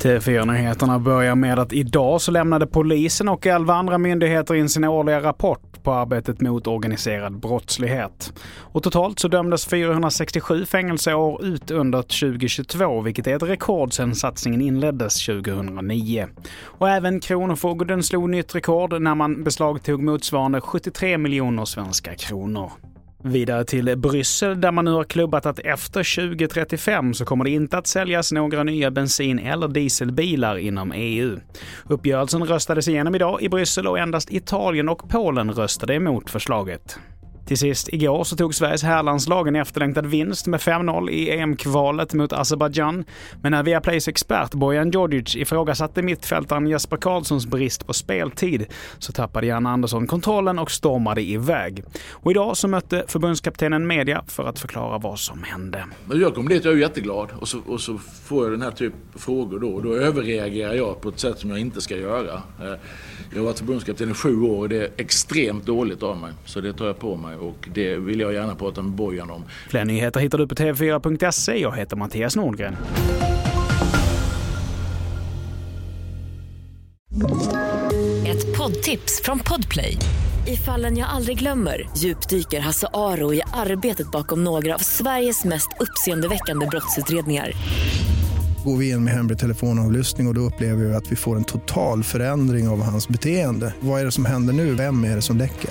TV4-nyheterna börjar med att idag så lämnade polisen och elva andra myndigheter in sin årliga rapport på arbetet mot organiserad brottslighet. Och totalt så dömdes 467 fängelseår ut under 2022, vilket är ett rekord sedan satsningen inleddes 2009. Och även Kronofogden slog nytt rekord när man beslagtog motsvarande 73 miljoner svenska kronor. Vidare till Bryssel där man nu har klubbat att efter 2035 så kommer det inte att säljas några nya bensin eller dieselbilar inom EU. Uppgörelsen röstades igenom idag i Bryssel och endast Italien och Polen röstade emot förslaget. Till sist igår så tog Sveriges herrlandslag en efterlängtad vinst med 5-0 i EM-kvalet mot Azerbajdzjan. Men när Viaplays expert Bojan Djordjic ifrågasatte mittfältaren Jesper Karlssons brist på speltid så tappade Jan Andersson kontrollen och stormade iväg. Och idag så mötte förbundskaptenen media för att förklara vad som hände. Jag kom dit, jag är jätteglad och så, och så får jag den här typen av frågor då. Och då överreagerar jag på ett sätt som jag inte ska göra. Eh, jag har varit förbundskapten i sju år och det är extremt dåligt av mig. Så det tar jag på mig och det vill jag gärna prata med Bojan om. Fler nyheter hittar du på tv4.se. Jag heter Mattias Nordgren. Ett poddtips från Podplay. I fallen jag aldrig glömmer djupdyker Hasse Aro i arbetet bakom några av Sveriges mest uppseendeväckande brottsutredningar går vi in med hemlig telefonavlyssning och, och då upplever vi att vi får en total förändring av hans beteende. Vad är det som händer nu? Vem är det som läcker?